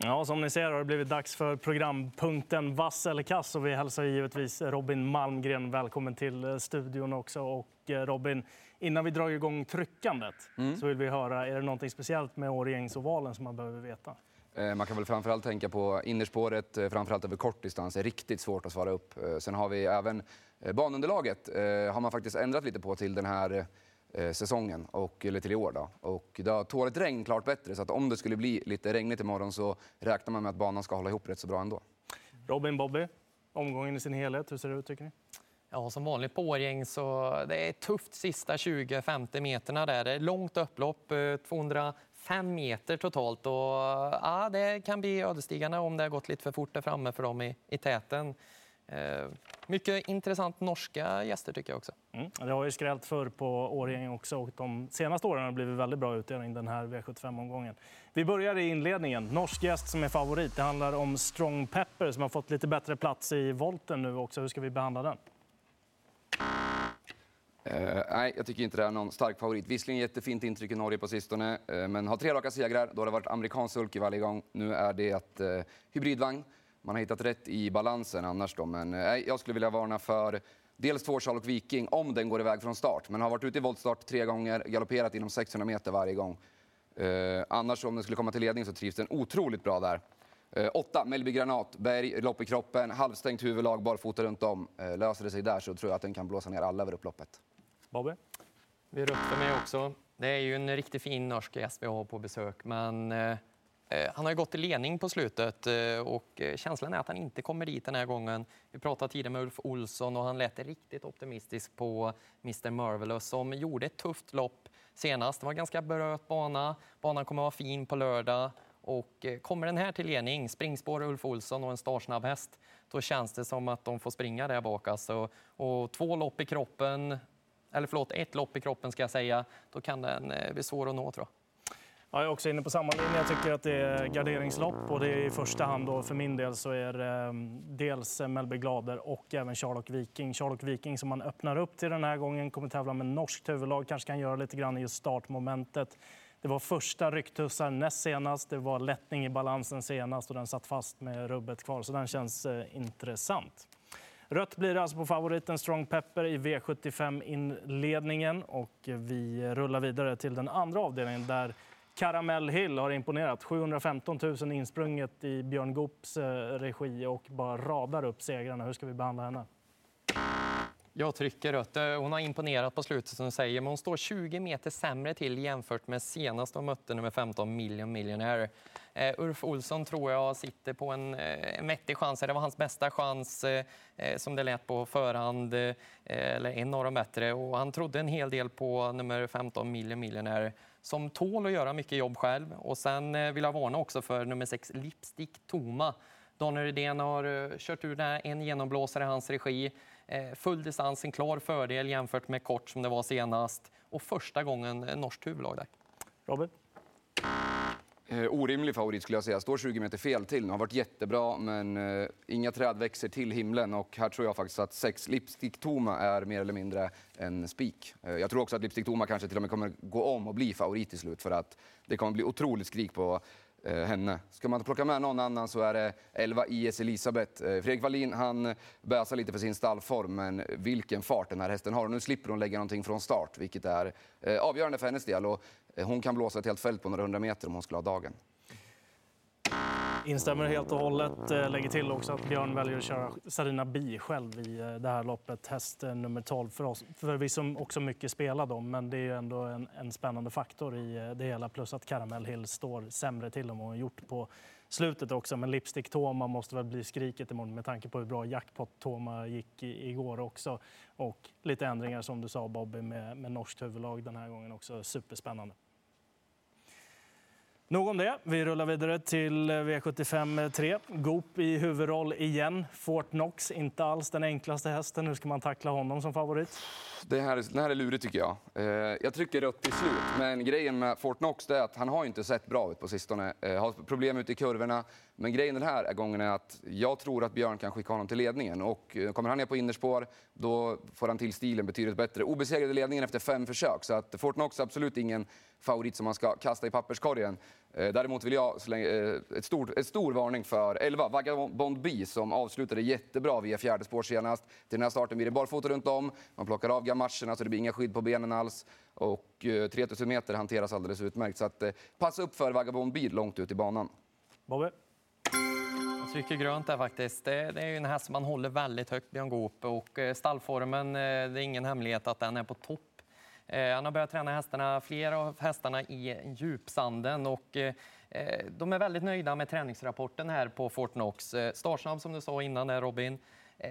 Ja, som ni ser har det blivit dags för programpunkten Vass eller kass. Och vi hälsar givetvis Robin Malmgren välkommen till eh, studion också. Och eh, Robin, innan vi drar igång tryckandet mm. så vill vi höra, är det något speciellt med Årjängsovalen som man behöver veta? Eh, man kan väl framförallt tänka på innerspåret, framförallt över kort distans, är riktigt svårt att svara upp. Sen har vi även banunderlaget, har man faktiskt ändrat lite på till den här säsongen, och, eller till i år. Då. Och det har tåligt regn klart bättre, så att om det skulle bli lite regnigt imorgon så räknar man med att banan ska hålla ihop rätt så bra ändå. Robin, Bobby, omgången i sin helhet, hur ser det ut tycker ni? Ja, som vanligt på Årgäng så det är tufft sista 20-50 meterna där. Det är långt upplopp, 205 eh, meter totalt och ja, det kan bli ödesdigande om det har gått lite för fort där framme för dem i, i täten. Eh, mycket intressant norska gäster tycker jag också. Mm. Det har ju skrällt förr på Årjäng också och de senaste åren har det blivit väldigt bra utdelning den här V75-omgången. Vi börjar i inledningen. Norsk gäst som är favorit. Det handlar om Strong Pepper som har fått lite bättre plats i volten nu också. Hur ska vi behandla den? Uh, nej, jag tycker inte det är någon stark favorit. Visserligen jättefint intryck i Norge på sistone, uh, men har tre raka segrar. Då har det varit amerikansk sulky varje gång. Nu är det uh, hybridvagn. Man har hittat rätt i balansen annars då, men eh, jag skulle vilja varna för dels två Charlotte Viking om den går iväg från start. Men har varit ute i voltstart tre gånger, galopperat inom 600 meter varje gång. Eh, annars om den skulle komma till ledning så trivs den otroligt bra där. Eh, åtta, Mellby Granat, Berg, lopp i kroppen, halvstängt huvudlag, barfota runt om. Eh, löser det sig där så tror jag att den kan blåsa ner alla över upploppet. Bobby? Vi är upp för mig också. Det är ju en riktigt fin norsk gäst vi har på besök, men Eh, Eh, han har gått i ledning på slutet eh, och eh, känslan är att han inte kommer dit den här gången. Vi pratade tidigare med Ulf Olsson och han lät riktigt optimistisk på Mr Marvelous som gjorde ett tufft lopp senast. Det var en ganska bröt bana. Banan kommer att vara fin på lördag. Och kommer den här till ledning, springspår Ulf Olsson och en startsnabb häst, då känns det som att de får springa där bak. Alltså. Och två lopp i kroppen, eller förlåt, ett lopp i kroppen ska jag säga, då kan den bli svår att nå tror jag. Ja, jag är också inne på samma linje. Jag tycker att det är garderingslopp och det är i första hand då för min del så är det ehm, dels Mellby Glader och även Charlock Viking. Charlock Viking som man öppnar upp till den här gången kommer tävla med norskt huvudlag, kanske kan göra lite grann i just startmomentet. Det var första rycktussar näst senast, det var lättning i balansen senast och den satt fast med rubbet kvar, så den känns eh, intressant. Rött blir det alltså på favoriten Strong Pepper i V75-inledningen och vi rullar vidare till den andra avdelningen där Caramel Hill har imponerat. 715 000 insprunget i Björn Goops eh, regi och bara radar upp segrarna. Hur ska vi behandla henne? Jag trycker rött. Eh, hon har imponerat på slutet som säger, men hon står 20 meter sämre till jämfört med senast hon mötte nummer 15, Million Millionaire. Uh, Ulf Olsson tror jag sitter på en, uh, en vettig chans. Det var hans bästa chans uh, som det lät på förhand, eller en av de bättre. Och han trodde en hel del på nummer 15, Million Millionaire som tål att göra mycket jobb själv. Och sen eh, vill jag varna också för nummer 6, Lipstick Toma. Daniel Rydén har eh, kört ur en genomblåsare i hans regi. Eh, full distans, en klar fördel jämfört med kort som det var senast. Och första gången norskt huvudlag där. Robert? Eh, orimlig favorit skulle jag säga. Står 20 meter fel till nu. Har varit jättebra, men eh, inga träd växer till himlen. Och här tror jag faktiskt att sex Lipstick Toma är mer eller mindre en spik. Eh, jag tror också att Lipstick Toma kanske till och med kommer gå om och bli favorit till slut. För att det kommer bli otroligt skrik på Eh, henne. Ska man plocka med någon annan så är det 11 IS Elisabeth. Eh, Fredrik Wallin han bäsar lite för sin stallform, men vilken fart den här hästen har. Och nu slipper hon lägga någonting från start, vilket är eh, avgörande för hennes del. Och hon kan blåsa ett helt fält på några hundra meter om hon skulle ha dagen. Instämmer helt och hållet. Eh, lägger till också att Björn väljer att köra Sarina Bi själv i eh, det här loppet. Häst eh, nummer 12 för oss. Förvisso också mycket spelad om, men det är ju ändå en, en, spännande faktor i det hela. Plus att Caramel Hill står sämre till än vad hon gjort på slutet också. Men Lipstick Toma måste väl bli skriket imorgon med tanke på hur bra jackpot Toma gick i, igår också. Och lite ändringar som du sa Bobby med, med norskt huvudlag den här gången också. Superspännande. Nog om det. Vi rullar vidare till V75 3. Goop i huvudroll igen. Fort Knox, inte alls den enklaste hästen. Hur ska man tackla honom som favorit? Det här, det här är lurigt tycker jag. Eh, jag trycker rött till slut, men grejen med Fort Knox är att han har inte sett bra ut på sistone. Han har problem ute i kurvorna. Men grejen den här gången är att jag tror att Björn kan skicka honom till ledningen. Och eh, kommer han ner på innerspår, då får han till stilen betydligt bättre. Obesegrade i ledningen efter fem försök, så att Fortnox är absolut ingen favorit som man ska kasta i papperskorgen. Eh, däremot vill jag slänga eh, ett, stort, ett stor varning för 11, Vagabond B, som avslutade jättebra via fjärde spår senast. Till den här starten blir det barfota runt om, man plockar av gamascherna så det blir inga skydd på benen alls. Och 3000 meter hanteras alldeles utmärkt. Så att, passa upp för Vagabond B långt ut i banan. Bobby? Jag trycker grönt där faktiskt. Det, det är ju en häst som man håller väldigt högt, Björn Goop. Och eh, stallformen, eh, det är ingen hemlighet att den är på topp. Eh, han har börjat träna hästarna, flera av hästarna i djupsanden och eh, eh, de är väldigt nöjda med träningsrapporten här på Fortnox. Eh, Starsnabb, som du sa innan där Robin.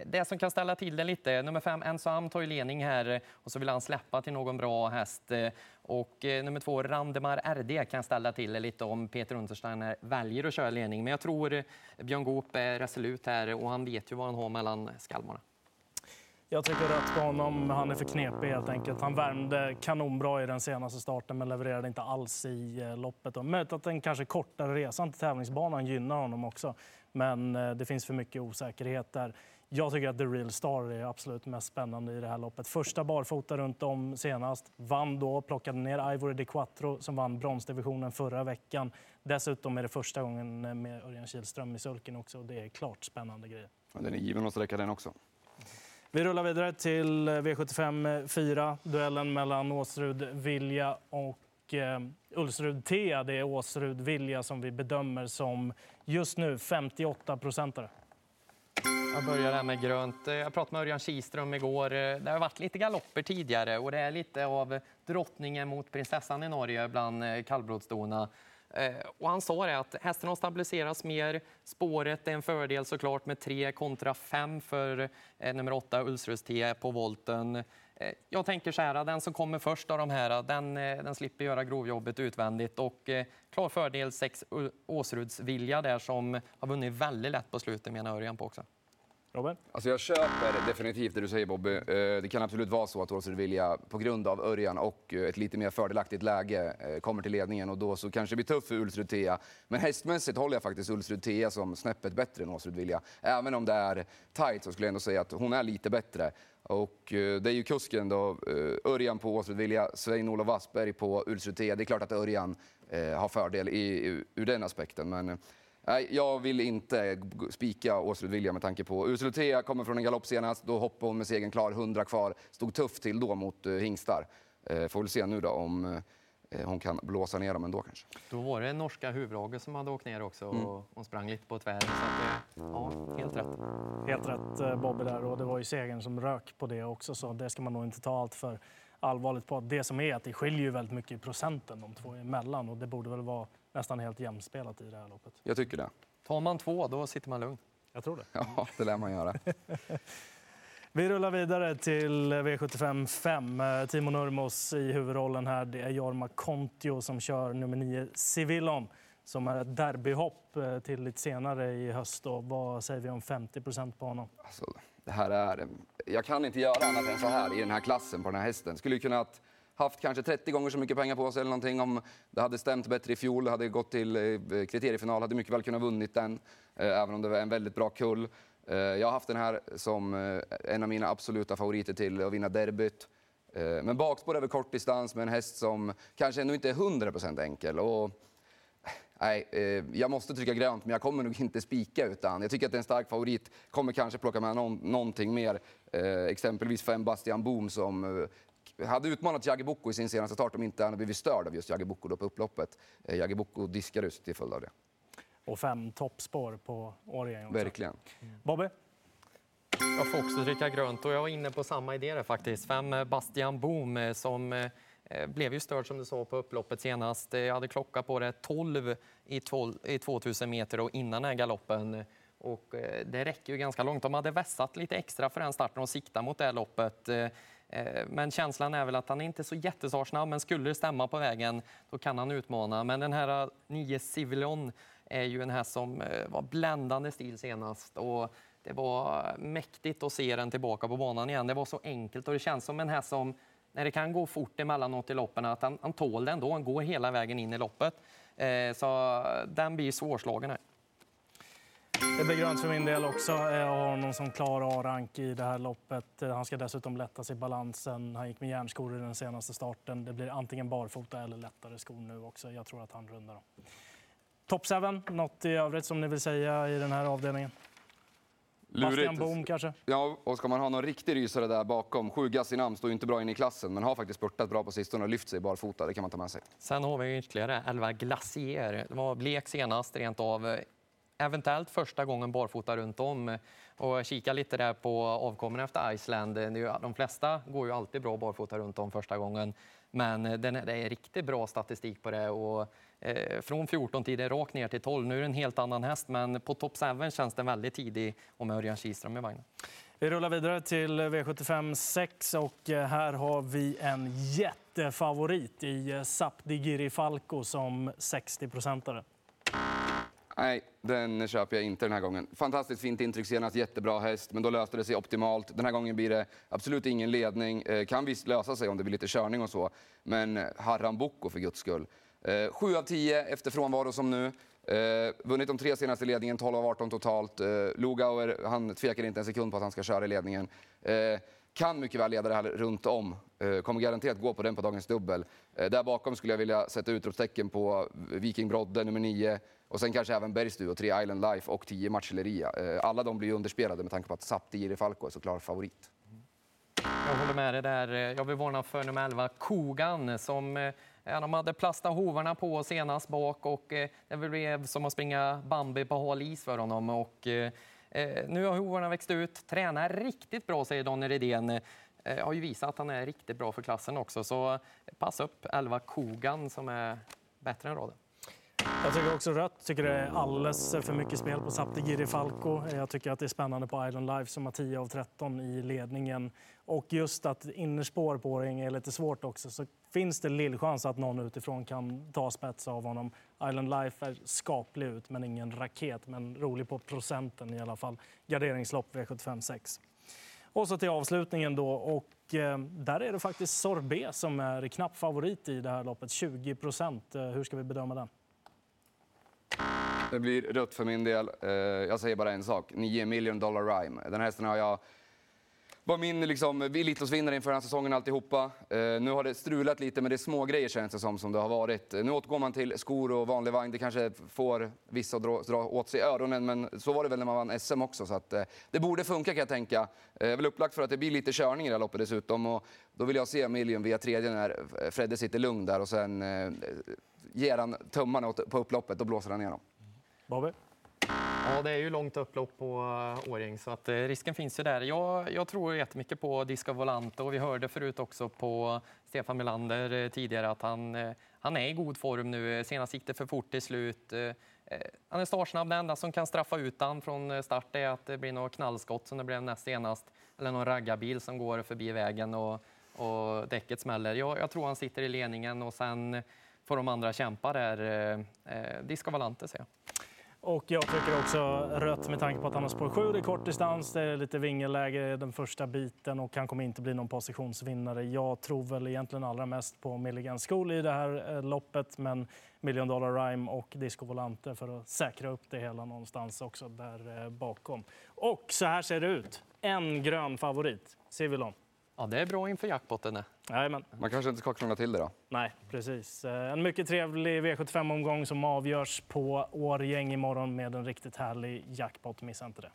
Det som kan ställa till det lite, nummer fem, Ensam tar ju ledning här och så vill han släppa till någon bra häst. Och nummer två, Randemar RD kan ställa till det lite om Peter Untersteiner väljer att köra ledning. Men jag tror Björn Goop är resolut här och han vet ju vad han har mellan skalmarna. Jag tycker rött på honom. Han är för knepig helt enkelt. Han värmde kanonbra i den senaste starten men levererade inte alls i eh, loppet. Möjligt att den kanske kortare resan till tävlingsbanan gynnar honom också. Men eh, det finns för mycket osäkerhet där. Jag tycker att The Real Star är absolut mest spännande i det här loppet. Första barfota runt om senast. Vann då, plockade ner Ivory de Quattro som vann bronsdivisionen förra veckan. Dessutom är det första gången med Örjan Kihlström i sulken också. Det är klart spännande grejer. Den är given att sträcka den också. Vi rullar vidare till eh, V75 4. Duellen mellan Åsrud Vilja och eh, Ulsrud T. Det är Åsrud Vilja som vi bedömer som just nu 58 procentare. Jag börjar här med grönt. Eh, jag pratade med Örjan Kiström igår. Eh, det har varit lite galopper tidigare och det är lite av drottningen mot prinsessan i Norge bland kallblodsdona. Eh, och han sa det att hästen har stabiliserats mer. Spåret är en fördel såklart med 3 kontra 5 för eh, nummer 8 Ulsrus T på volten. Eh, jag tänker så här, den som kommer först av de här, den, den slipper göra grovjobbet utvändigt och klar fördel 6 Åsruds Vilja där som har vunnit väldigt lätt på slutet menar Örjan på också. Robert? Alltså jag köper definitivt det du säger Bobby. Eh, det kan absolut vara så att Åsrud Vilja på grund av Örjan och eh, ett lite mer fördelaktigt läge eh, kommer till ledningen och då så kanske det blir tufft för Ulsrud Tea. Men hästmässigt håller jag faktiskt Ulsrud Tea som snäppet bättre än Åsrud Vilja. Även om det är tight så skulle jag ändå säga att hon är lite bättre. Och det är ju kusken då, Örjan på Åsrud Vilja, Svein-Olof Wassberg på Ulsrud Tea. Det är klart att Örjan har fördel i, ur den aspekten. Men Nej, jag vill inte spika Åsrud Vilja med tanke på Ursulutea kommer från en galopp senast. Då hoppade hon med segern klar, 100 kvar. Stod tufft till då mot uh, hingstar. Uh, får väl se nu då om uh, hon kan blåsa ner dem ändå kanske. Då var det norska huvudlaget som hade åkt ner också och mm. hon sprang lite på tvären. Så att, ja, helt rätt. Helt rätt Bobby där och det var ju segern som rök på det också så det ska man nog inte ta allt för allvarligt på. Det som är att det skiljer ju väldigt mycket i procenten de två emellan och det borde väl vara nästan helt jämspelat i det här loppet. Jag tycker det. Tar man två, då sitter man lugn. Jag tror det. Ja, det lär man göra. Vi rullar vidare till V75 5. Timo Nurmos i huvudrollen här. Det är Jorma Kontio som kör nummer 9 Civillon som är ett derbyhopp eh, till lite senare i höst. Och vad säger vi om 50% på honom? Alltså, det här är... Jag kan inte göra annat än så här i den här klassen på den här hästen. Skulle kunnat haft kanske 30 gånger så mycket pengar på sig eller någonting om det hade stämt bättre i fjol, hade gått till eh, kriteriefinal, hade mycket väl kunnat vunnit den, eh, även om det var en väldigt bra kull. Eh, jag har haft den här som en av mina absoluta favoriter till att vinna derbyt. Men bakspår över kort distans med en häst som kanske ännu inte är 100% enkel. Och, nej, jag måste trycka grönt, men jag kommer nog inte spika. utan Jag tycker att det är en stark favorit. Kommer kanske plocka med någon, någonting mer. exempelvis fem Bastian Boom som hade utmanat Jagge Boko i sin senaste start om inte han hade blivit störd av just Jagge Boko på upploppet. Eh, Jagge Boko diskades till följd av det. Och fem toppspår på Årjäng Verkligen. Mm. Bobby? Jag får också dricka grönt och jag var inne på samma idé där faktiskt. Fem eh, Bastian Boom eh, som blev ju störd som du sa på upploppet senast. Jag hade klocka på det 12 i, 12, i 2000 meter och innan den här galoppen. Och det räcker ju ganska långt. De hade vässat lite extra för den starten och sikta mot det här loppet. Eh, men känslan är väl att han inte är så jättesnabb, men skulle det stämma på vägen då kan han utmana. Men den här 9 eh, Civilion är ju en häst som eh, var bländande stil senast. Och det var mäktigt att se den tillbaka på banan igen. Det var så enkelt och det känns som en häst som, när det kan gå fort emellanåt i loppen, att han, han tål det ändå. Han går hela vägen in i loppet. Eh, så den blir svårslagen här. Det blir grönt för min del också. Jag har honom som klar A-rank i det här loppet. Han ska dessutom lätta sig balansen. Han gick med järnskor i den senaste starten. Det blir antingen barfota eller lättare skor nu också. Jag tror att han rundar dem. Top 7, något i övrigt som ni vill säga i den här avdelningen? Bastian Boom kanske? Ja, och ska man ha någon riktig rysare där bakom. Sju Gassinam står ju inte bra in i klassen, men har faktiskt spurtat bra på sistone och lyft sig barfota. Det kan man ta med sig. Sen har vi ytterligare 11 Glacier. Det var blek senast, rent av eventuellt första gången barfota runt om. Eh, och kika lite där på avkommorna efter Iceland. De flesta går ju alltid bra barfota runt om första gången. Men eh, det är riktigt bra statistik på det. Och, eh, från 14 tider rakt ner till 12. Nu är det en helt annan häst, men på top 7 känns den väldigt tidig och med Örjan Kihlström i vagnen. Vi rullar vidare till V75 6 och här har vi en jättefavorit i Sapdigiri Falco som 60-procentare. Nej, den köper jag inte den här gången. Fantastiskt fint intryck senast, jättebra häst, men då löste det sig optimalt. Den här gången blir det absolut ingen ledning. Eh, kan visst lösa sig om det blir lite körning och så, men Harran Boko för guds skull. Eh, 7 av 10 efter frånvaro som nu. Eh, vunnit de tre senaste ledningen, 12 av 18 totalt. Eh, Lugauer, han tvekar inte en sekund på att han ska köra i ledningen. Eh, kan mycket väl leda det här runt om. Eh, kommer garanterat gå på den på dagens dubbel. Eh, där bakom skulle jag vilja sätta utropstecken på Viking Brodde, nummer 9. Och sen kanske även Bergstu och 3 Island Life och 10 Marcelleria. Eh, alla de blir ju underspelade med tanke på att Sapti Jiri Falco är såklart favorit. Jag håller med dig där. Jag vill varna för nummer 11, Kogan, som Ja, de hade plastat hovarna på senast bak och det blev som att springa Bambi på hal is för honom. Och, eh, Eh, nu har hovarna växt ut, tränar riktigt bra säger Donny Redén. Eh, har ju visat att han är riktigt bra för klassen också. Så pass upp 11 Kogan som är bättre än raden. Jag tycker också rött. tycker det är alldeles för mycket spel på Saptigiri Falco. Jag tycker att det är spännande på Island Life som har 10 av 13 i ledningen. Och just att innerspår på Åring är lite svårt också så finns det lillchans att någon utifrån kan ta spets av honom. Island Life är skaplig ut men ingen raket, men rolig på procenten i alla fall. Garderingslopp V75 6. Och så till avslutningen då. Och eh, där är det faktiskt Sorbet som är knapp favorit i det här loppet. 20 procent. Eh, hur ska vi bedöma den? Det blir rött för min del. Eh, jag säger bara en sak. 9 million dollar rhyme. Den här hästen har jag var min liksom, Elitloppsvinnare inför den här säsongen alltihopa. Eh, nu har det strulat lite, men det är små grejer känns det som, som det har varit. Nu återgår man till skor och vanlig vagn. Det kanske får vissa att dra, dra åt sig öronen, men så var det väl när man vann SM också. Så att, eh, det borde funka kan jag tänka. Eh, väl upplagt för att det blir lite körning i det här loppet dessutom. Och då vill jag se Million via tredje när eh, Fredde sitter lugn där och sen eh, ger han tummarna på upploppet. Då blåser han igenom. Bobby? Ja, det är ju långt upplopp på eh, Åring så att eh, risken finns ju där. Jag, jag tror jättemycket på Disco Volante och vi hörde förut också på Stefan Melander eh, tidigare att han, han är i god form nu. Senast gick det för fort till slut. Han är startsnabb. Det enda som kan straffa ut han från start är att det blir något knallskott som det blev näst senast. Eller någon raggarbil som går förbi vägen och, och däcket smäller. Jag, jag tror han sitter i ledningen och sen får de andra kämpa där. Disco Volante säger jag. Och jag trycker också rött med tanke på att han har spår 7. Det är kort distans, det är lite vingelläge den första biten och han kommer inte bli någon positionsvinnare. Jag tror väl egentligen allra mest på Milligan School i det här eh, loppet, men Million Dollar Rhyme och Disco Volante för att säkra upp det hela någonstans också där eh, bakom. Och så här ser det ut. En grön favorit, Civilon. Ja, det är bra inför jackpotten. Jajamän. Man kanske inte ska krångla till det då? Nej, precis. Eh, en mycket trevlig V75-omgång som avgörs på Årgäng imorgon med en riktigt härlig jackpot. Missa inte det.